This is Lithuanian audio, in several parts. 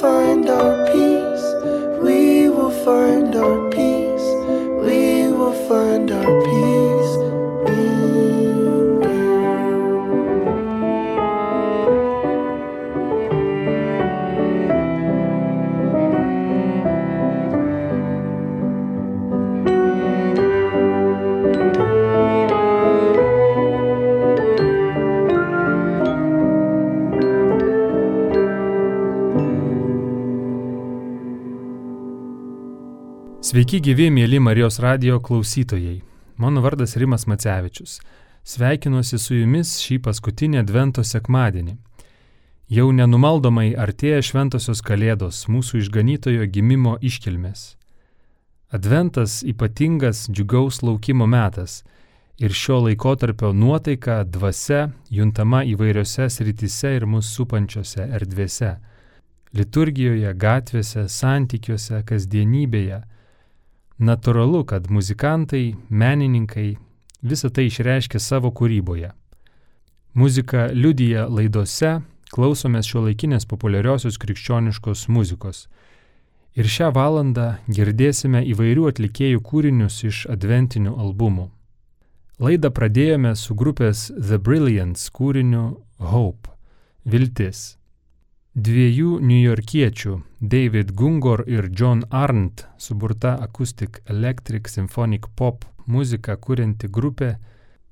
find our peace. We will find our peace. We will find our peace Sveiki gyvi, mėly Marijos radio klausytojai. Mano vardas Rimas Macevičius. Sveikinuosi su jumis šį paskutinį Advento sekmadienį. Jau nenumaldomai artėja šventosios Kalėdos, mūsų išganytojo gimimo iškilmės. Adventas ypatingas džiugaus laukimo metas ir šio laikotarpio nuotaika, dvasia juntama įvairiose srityse ir mūsų supančiose erdvėse - liturgijoje, gatvėse, santykiuose, kasdienybėje. Naturalu, kad muzikantai, menininkai visą tai išreiškia savo kūryboje. Muzika liudyja laidose, klausomės šio laikinės populiariosios krikščioniškos muzikos. Ir šią valandą girdėsime įvairių atlikėjų kūrinius iš adventinių albumų. Laidą pradėjome su grupės The Brilliance kūriniu Hope - Viltis. Dviejų niujorkiečių David Gungor ir John Arndt suburta Acoustic Electric Symphonic Pop muziką kurianti grupė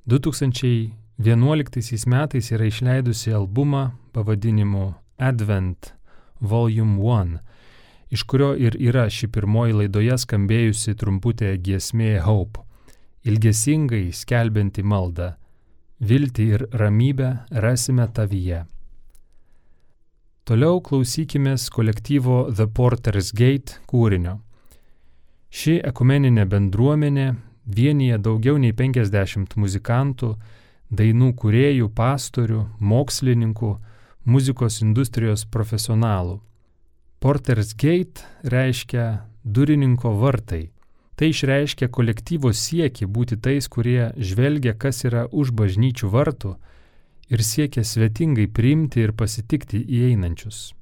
2011 metais yra išleidusi albumą pavadinimu Advent Volume 1, iš kurio ir yra ši pirmoji laidoje skambėjusi trumputė giesmė Hope, ilgesingai skelbianti maldą. Viltį ir ramybę rasime tavyje. Toliau klausykimės kolektyvo The Porter's Gate kūrinio. Ši ekumeninė bendruomenė vienyje daugiau nei 50 muzikantų, dainų kuriejų, pastorių, mokslininkų, muzikos industrijos profesionalų. Porter's Gate reiškia durininko vartai. Tai išreiškia kolektyvo sieki būti tais, kurie žvelgia, kas yra už bažnyčių vartų ir siekia svetingai priimti ir pasitikti įeinančius.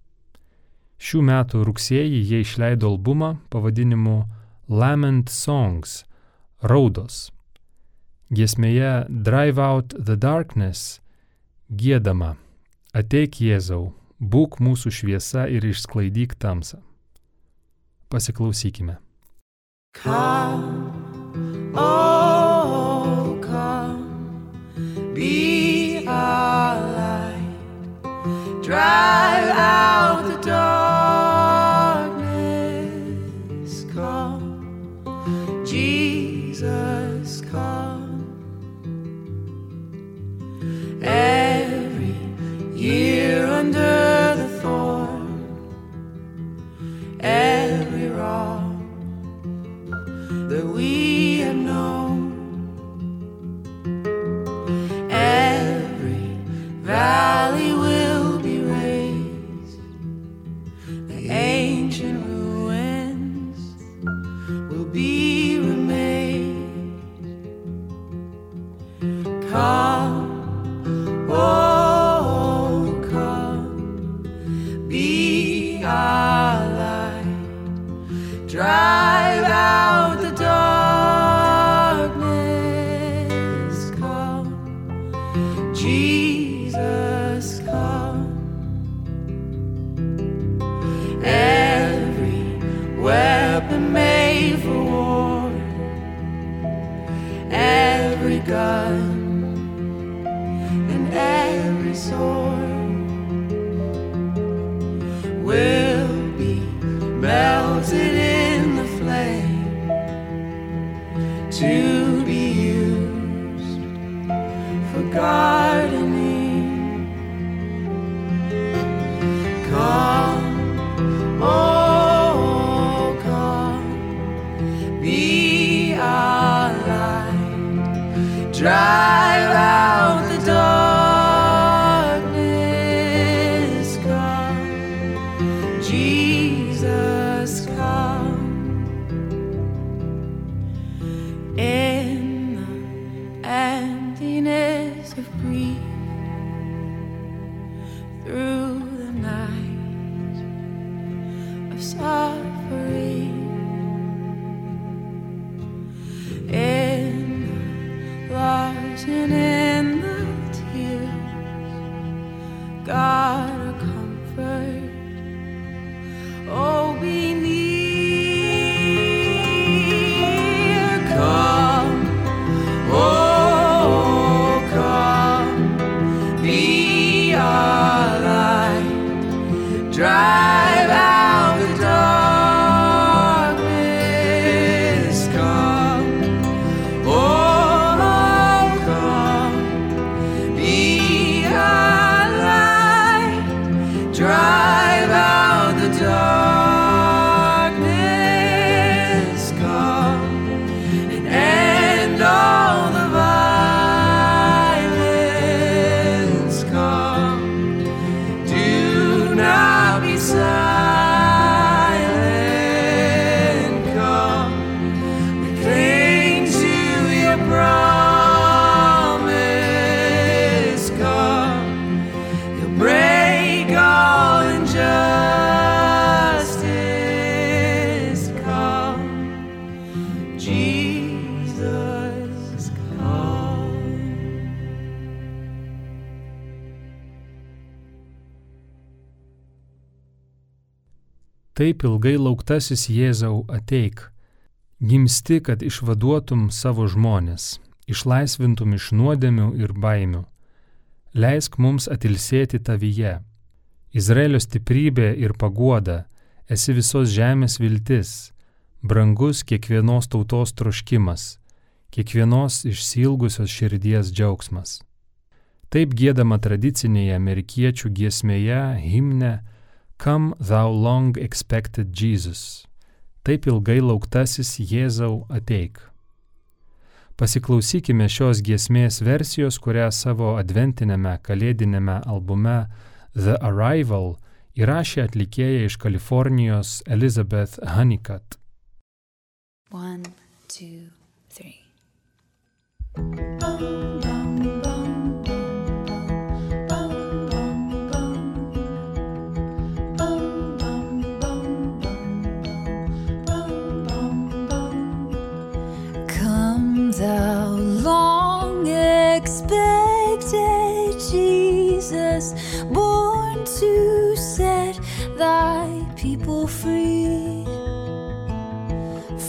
Šių metų rugsėjį jie išleido albumą pavadinimu Lament Songs - Raudos. Giesmėje Drive Out the Darkness gėdama Ateik Jėzau, būk mūsų šviesa ir išsklaidyk tamsą. Pasiklausykime. Come, Taip ilgai lauktasis Jėzau ateik. Gimsti, kad išvaduotum savo žmonės, išlaisvintum iš nuodėmių ir baimių. Leisk mums atilsėti tavyje. Izraelio stiprybė ir paguoda, esi visos žemės viltis, brangus kiekvienos tautos troškimas, kiekvienos išsilgusios širdies džiaugsmas. Taip gėdama tradicinėje amerikiečių giesmėje, himne, Come thou long expected Jesus. Taip ilgai lauktasis Jėzau ateik. Pasiklausykime šios giesmės versijos, kurią savo adventinėme kalėdinėme albume The Arrival įrašė atlikėja iš Kalifornijos Elizabeth Honeycutt. One, two, three. Jesus, born to set thy people free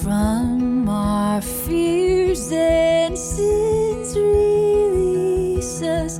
from our fears and sins, release us.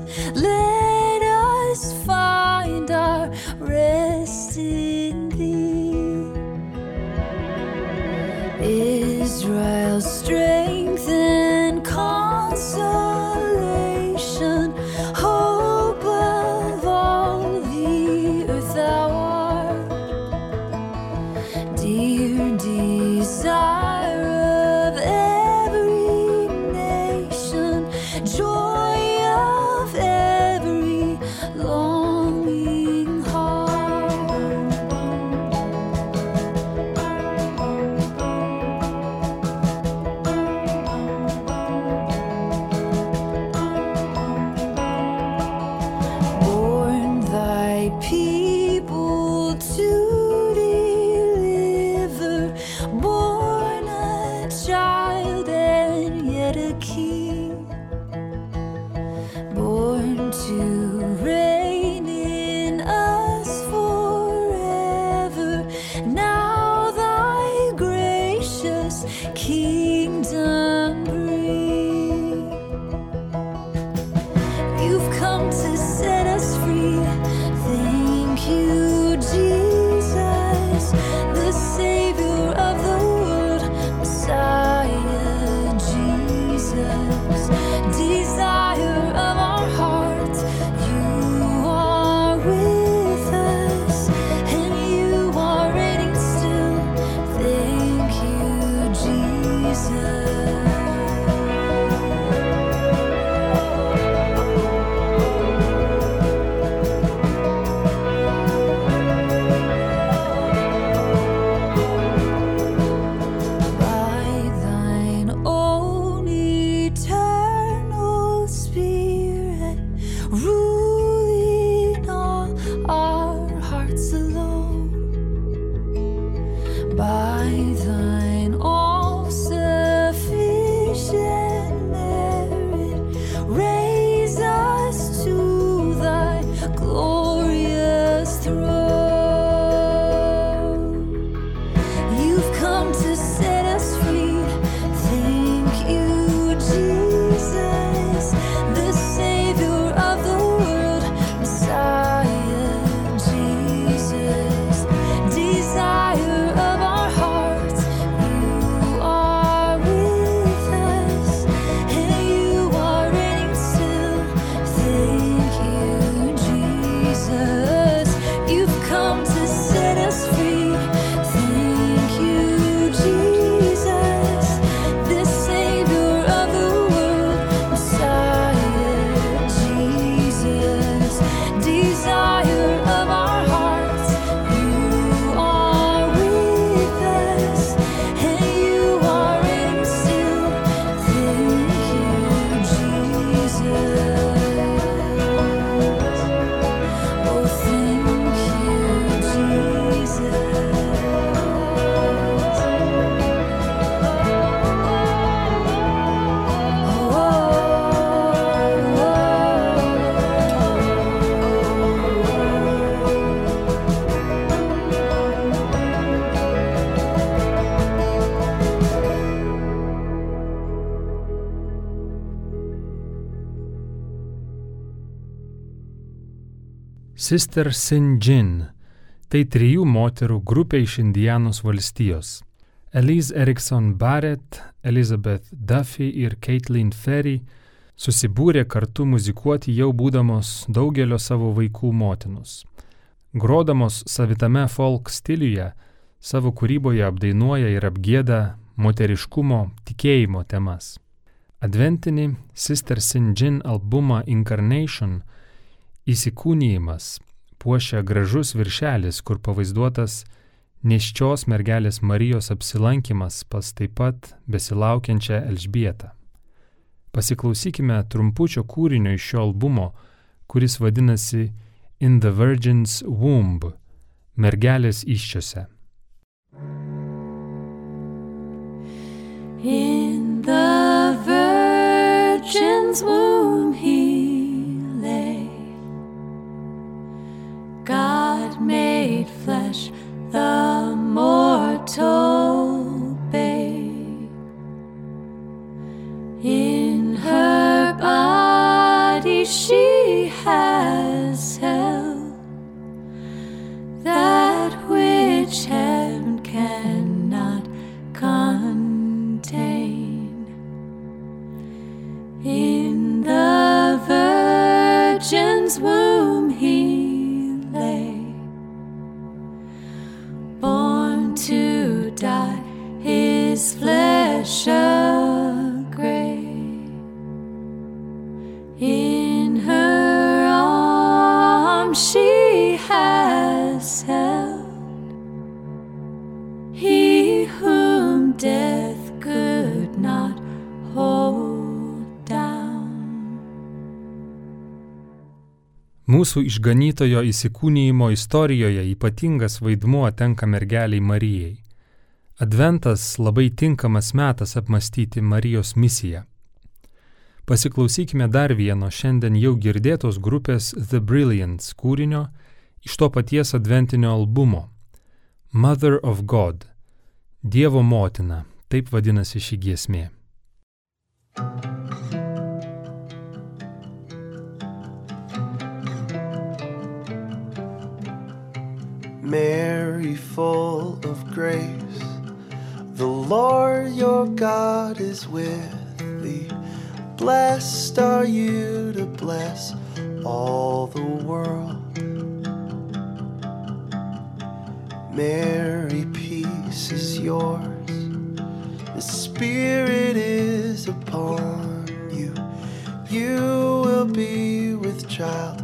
by the Sister Sin Jin - tai trijų moterų grupė iš Indianos valstijos. Elise Erikson Barrett, Elizabeth Duffy ir Caitlin Ferry susibūrė kartu muzikuoti jau būdamos daugelio savo vaikų motinus. Grodamos savitame folk stiliuje, savo kūryboje apdainuoja ir apgėda moteriškumo, tikėjimo temas. Adventinį Sister Sin Jin albumą Incarnation – Įsikūnyjimas puošia gražus viršelis, kur pavaizduotas neščios mergelės Marijos apsilankimas pas taip pat besilaukiančią Elžbietą. Pasiklausykime trumpučio kūrinio iš šio albumo, kuris vadinasi In the Virgin's Womb - mergelės iščiose. In the Virgin's womb he God made flesh the mortal Mūsų išganytojo įsikūnyjimo istorijoje ypatingas vaidmuo tenka mergeliai Marijai. Adventas labai tinkamas metas apmastyti Marijos misiją. Pasiklausykime dar vieno šiandien jau girdėtos grupės The Brilliance kūrinio iš to paties adventinio albumo Mother of God - Dievo motina, taip vadinasi ši giesmė. Mary, full of grace. The Lord your God is with thee. Blessed are you to bless all the world. Mary, peace is yours. The Spirit is upon you. You will be with child.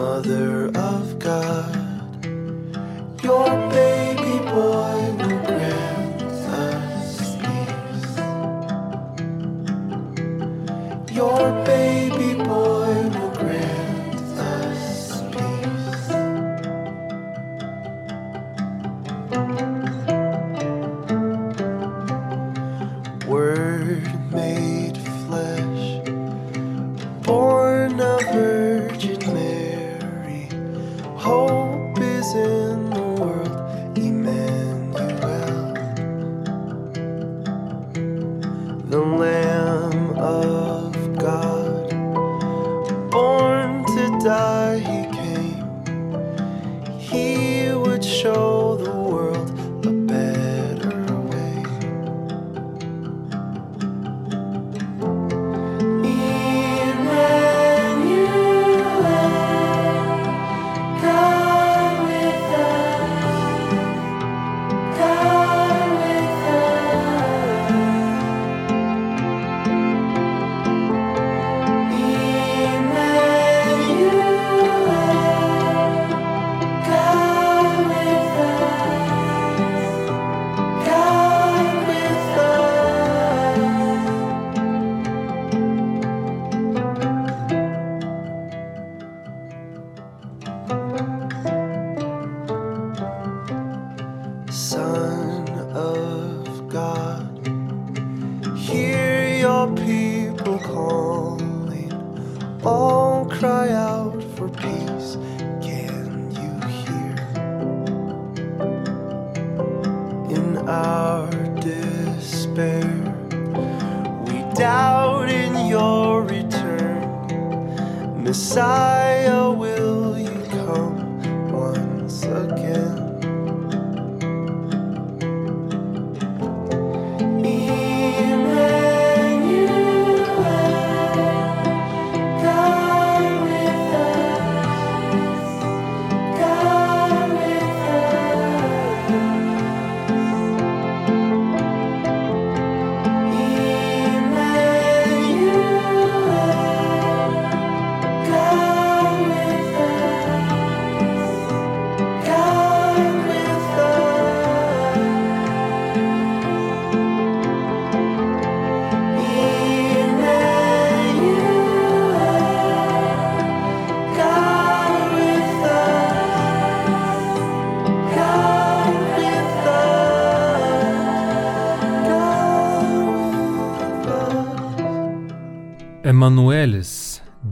Mother of God, your baby boy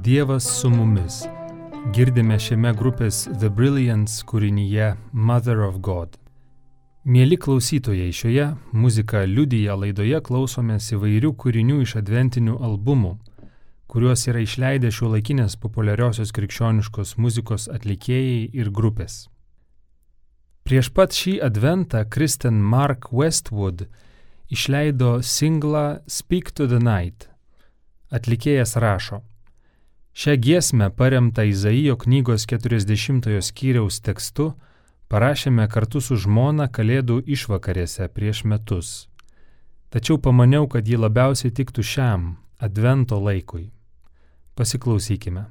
Dievas su mumis. Girdime šiame grupės The Brilliance kūrinyje Mother of God. Mėly klausytojai, šioje muzika liudyja laidoje klausomės įvairių kūrinių iš adventinių albumų, kuriuos yra išleidę šio laikinės populiariosios krikščioniškos muzikos atlikėjai ir grupės. Prieš pat šį adventą Kristen Mark Westwood išleido singlą Speak to the Night. Atlikėjas rašo, Šią giesmę paremtą Izaijo knygos 40 skyriaus tekstu parašėme kartu su žmona Kalėdų išvakarėse prieš metus. Tačiau pamaniau, kad ji labiausiai tiktų šiam advento laikui. Pasiklausykime.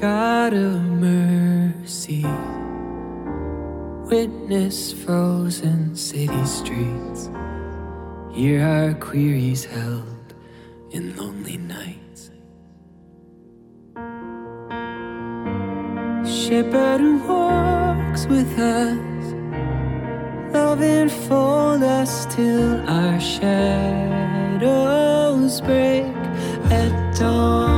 God of mercy, witness frozen city streets. Hear our queries held in lonely nights. Shepherd who walks with us, love enfold us till our shadows break at dawn.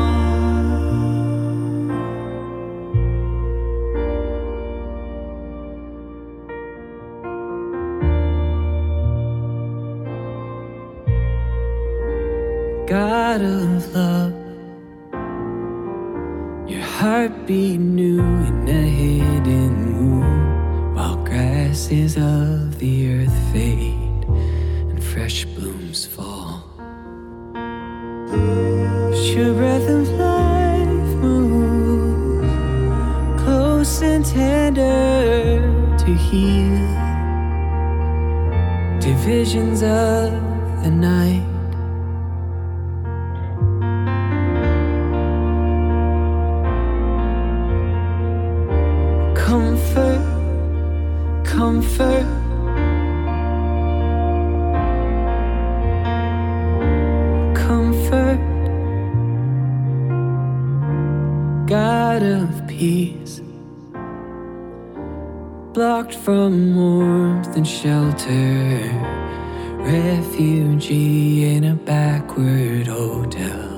Comfort. Comfort, God of peace. Blocked from warmth and shelter, refugee in a backward hotel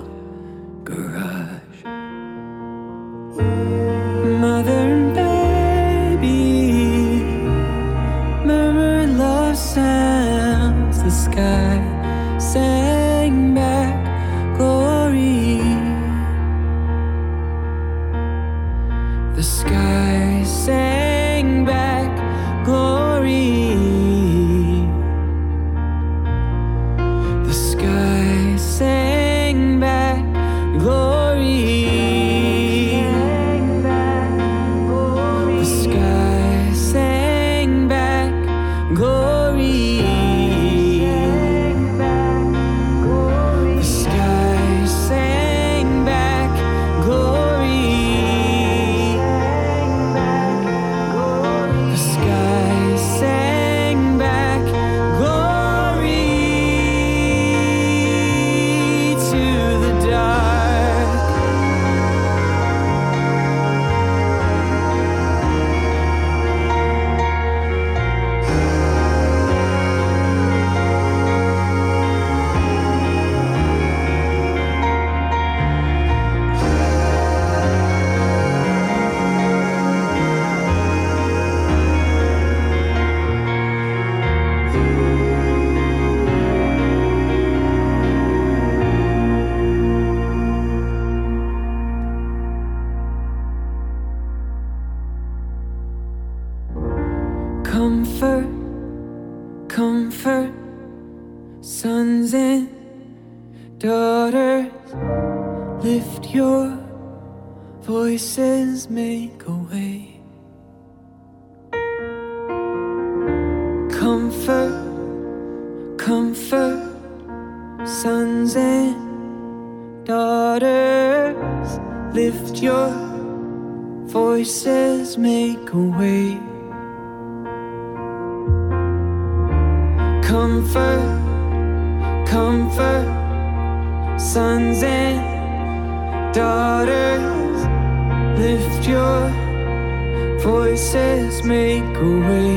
way.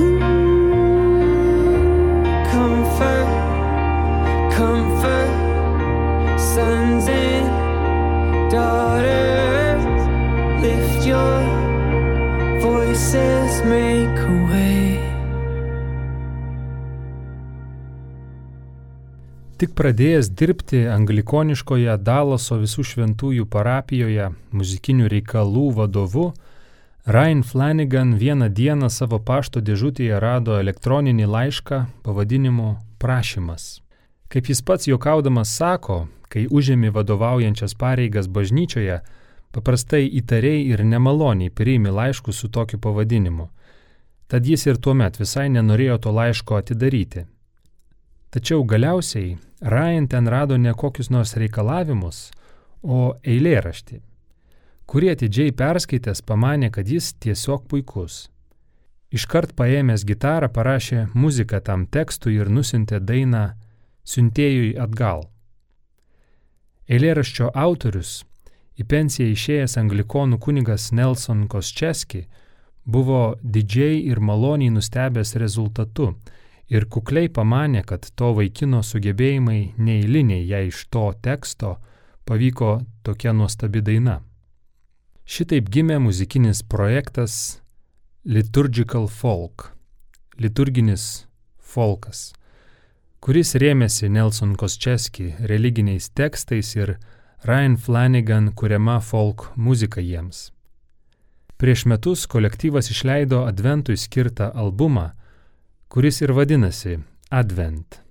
Ooh, Comfort, comfort, sons and daughters, lift your voices, make a way. Tik pradėjęs dirbti anglikoniškoje Dalaso visų šventųjų parapijoje muzikinių reikalų vadovu, Ryan Flanagan vieną dieną savo pašto dėžutėje rado elektroninį laišką pavadinimu Prašymas. Kaip jis pats juokaudamas sako, kai užėmė vadovaujančias pareigas bažnyčioje, paprastai įtariai ir nemaloniai priimi laiškus su tokiu pavadinimu. Tad jis ir tuomet visai nenorėjo to laiško atidaryti. Tačiau galiausiai Ryan ten rado ne kokius nors reikalavimus, o eilėraštį, kurį atidžiai perskaitęs pamanė, kad jis tiesiog puikus. Iškart paėmęs gitarą parašė muziką tam tekstui ir nusintė dainą siuntėjui atgal. Eilėraščio autorius, į pensiją išėjęs anglikonų kunigas Nelson Kosčeski, buvo didžiai ir maloniai nustebęs rezultatu ir kukliai pamanė, kad to vaikino sugebėjimai neįliniai, jei iš to teksto pavyko tokia nuostabi daina. Šitaip gimė muzikinis projektas Liturgical Folk - liturginis folkas, kuris rėmėsi Nelson Kosčeski religiniais tekstais ir Ryan Flanagan kuriama folk muzika jiems. Prieš metus kolektyvas išleido Adventui skirtą albumą, kuris ir vadinasi Advent.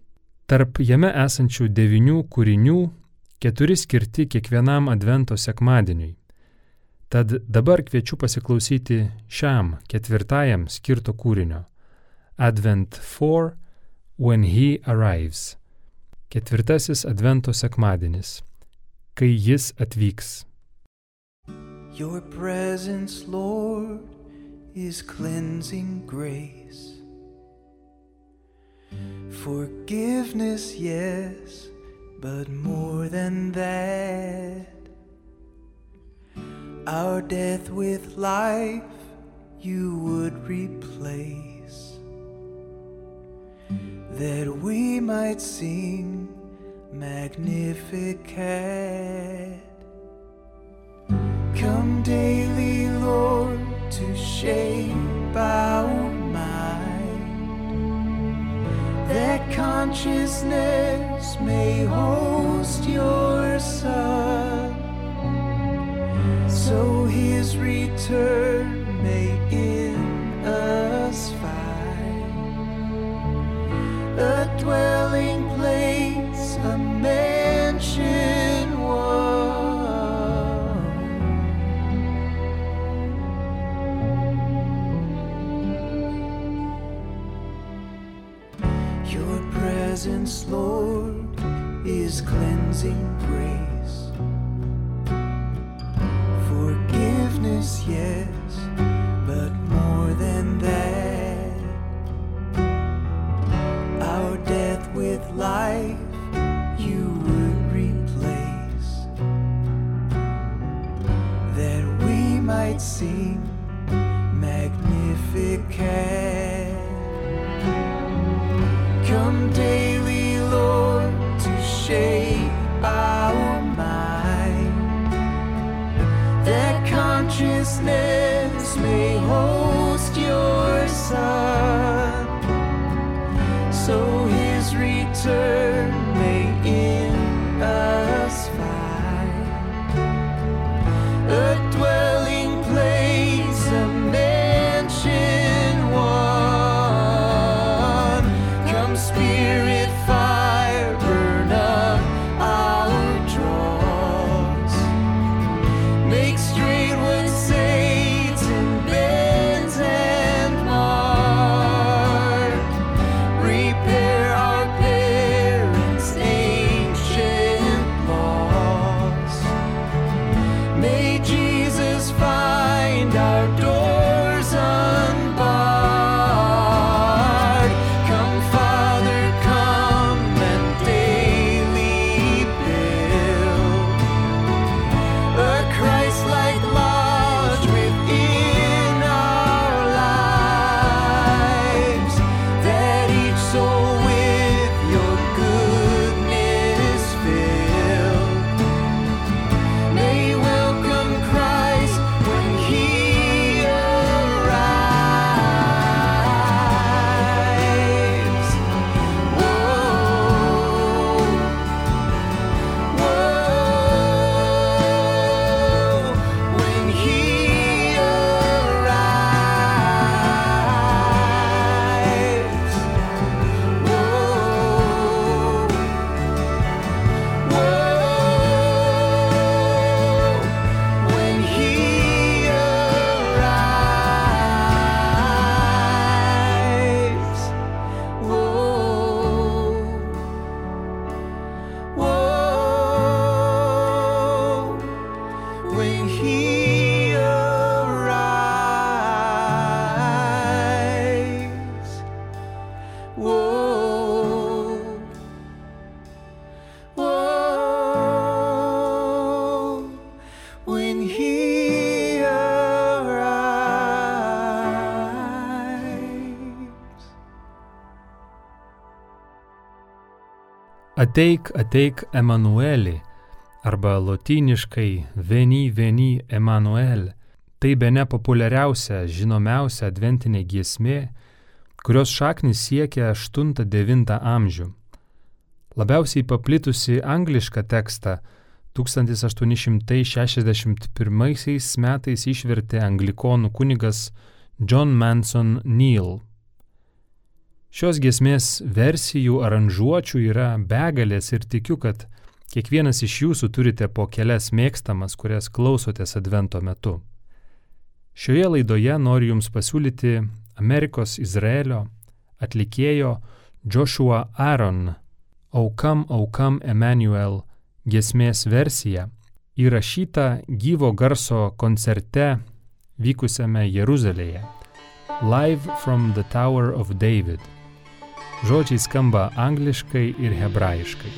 Tarp jame esančių devinių kūrinių keturi skirti kiekvienam Advento sekmadieniui. Tad dabar kviečiu pasiklausyti šiam ketvirtajam skirto kūrinio Advent 4 When He Arrives. Ketvirtasis Advento sekmadienis. Kai Jis atvyks. Your presence, Lord, is cleansing grace. Forgiveness, yes, but more than that. Our death with life you would replace, that we might sing Magnificat. Come daily, Lord, to shape our mind, that consciousness may host your return may Ateik, ateik Emanueli, arba lotyniškai Veni, Veni Emanuel. Tai be ne populiariausia, žinomiausia adventinė giesmė, kurios šaknis siekia 8-9 amžių. Labiausiai paplitusi anglišką tekstą 1861 metais išvertė anglikonų kunigas John Manson Neal. Šios giesmės versijų aranžuočių yra begalės ir tikiu, kad kiekvienas iš jūsų turite po kelias mėgstamas, kurias klausotės advento metu. Šioje laidoje noriu Jums pasiūlyti Amerikos Izraelio atlikėjo Joshua Aaron Aukam Aukam Emanuel giesmės versiją įrašytą gyvo garso koncerte vykusiame Jeruzalėje Live from the Tower of David. Žodžiai skamba angliškai ir hebrajiškai.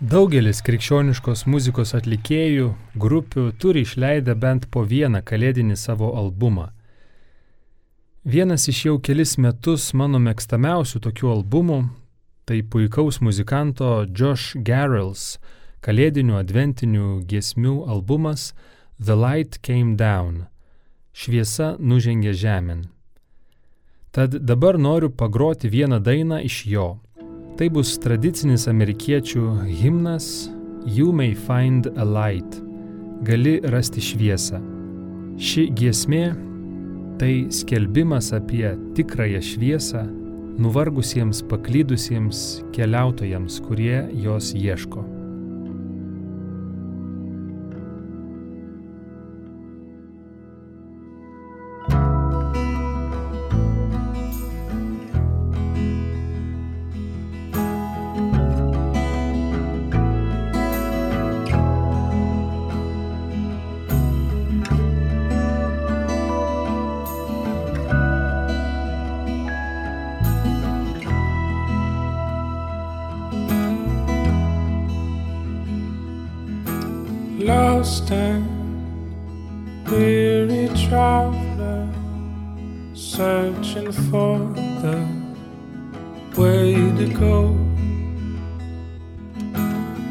Daugelis krikščioniškos muzikos atlikėjų, grupių turi išleidę bent po vieną kalėdinį savo albumą. Vienas iš jau kelis metus mano mėgstamiausių tokių albumų Tai puikaus muzikanto Josh Garrels kalėdinių adventinių giesmių albumas The Light Came Down - Šviesa nužengė žemėn. Tad dabar noriu pagroti vieną dainą iš jo. Tai bus tradicinis amerikiečių himnas You May Find a Light - Gali rasti šviesą. Ši giesmė tai skelbimas apie tikrąją šviesą nuvargusiems paklydusiems keliautojams, kurie jos ieško. Searching for the way to go.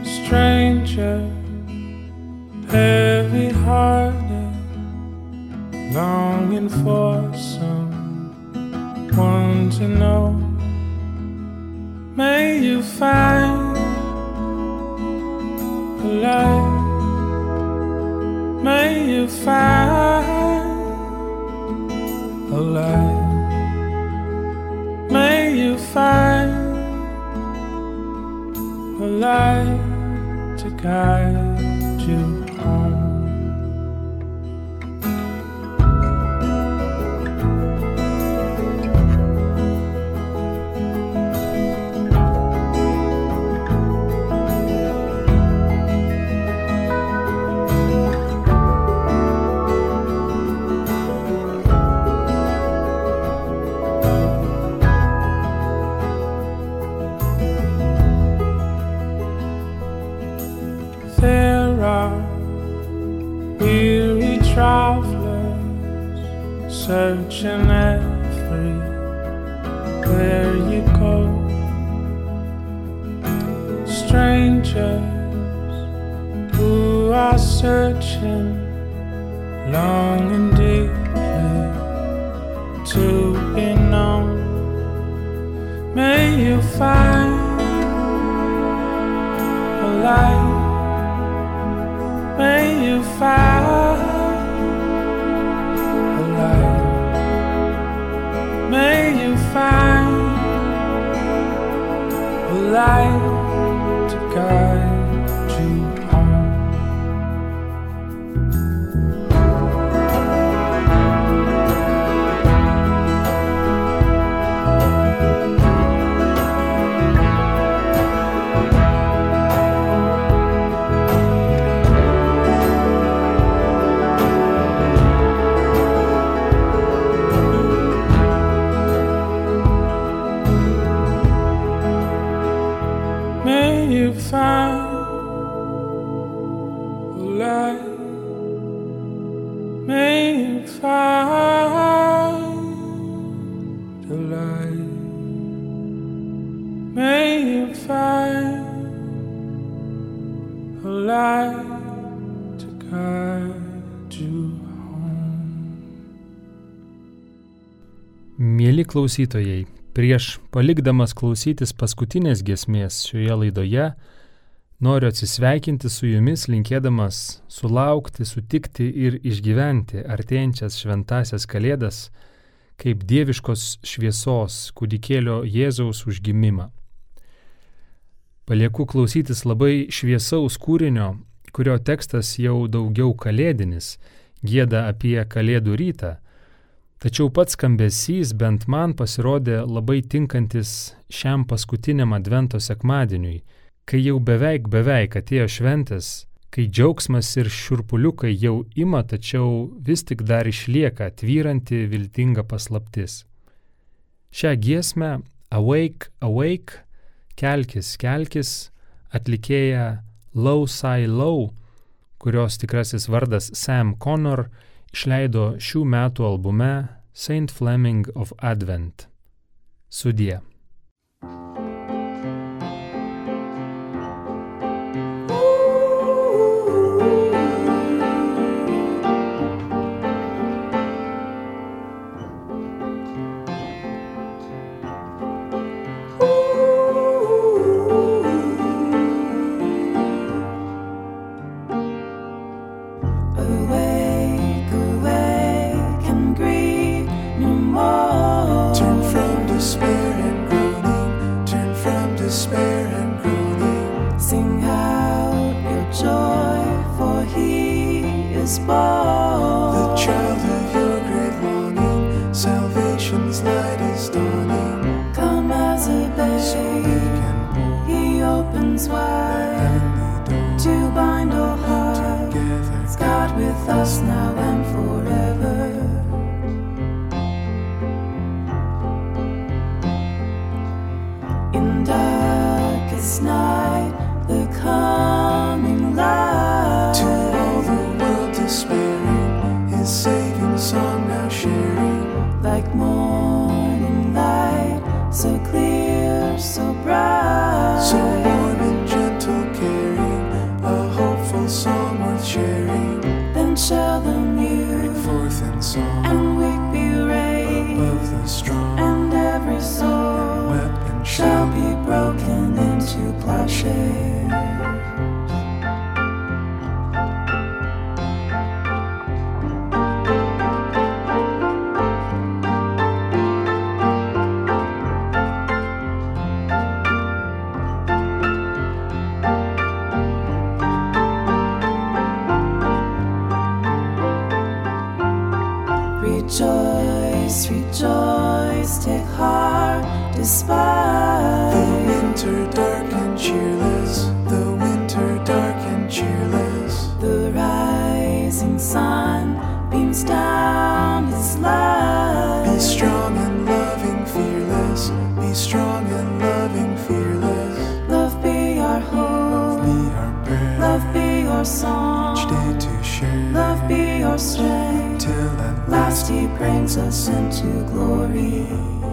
Stranger, heavy hearted, longing for someone to know. May you find a light. May you find a light. May you find a light to guide searching everywhere you go. Strangers who are searching long and deeply to be known. May you find a light. May you find a Mėly klausytojai, prieš palikdamas klausytis paskutinės giesmės šioje laidoje, noriu atsisveikinti su jumis, linkėdamas sulaukti, sutikti ir išgyventi artėjančias šventasias kalėdas kaip dieviškos šviesos kūdikėlio Jėzaus užgimimą. Palieku klausytis labai šviesaus kūrinio, kurio tekstas jau daugiau kalėdinis, gėda apie kalėdų rytą, Tačiau pats skambesys bent man pasirodė labai tinkantis šiam paskutiniam advento sekmadieniui, kai jau beveik beveik atėjo šventės, kai džiaugsmas ir šurpuliukai jau ima, tačiau vis tik dar išlieka tvyranti viltinga paslaptis. Šią giesmę Awake, Awake, kelkis, kelkis atlikėja Low Sai Low, kurios tikrasis vardas Sam Connor, išleido šių metų albume Saint Fleming of Advent. Sudie. Rejoice, rejoice, take heart, despite the winter dark and cheerless, the winter dark and cheerless. The rising sun beams down its light. Be strong and loving, fearless. Be strong and loving, fearless. Love be our hope. Love be our prayer. Love be our song. Each day to share. Love be our strength till at last he brings us into glory.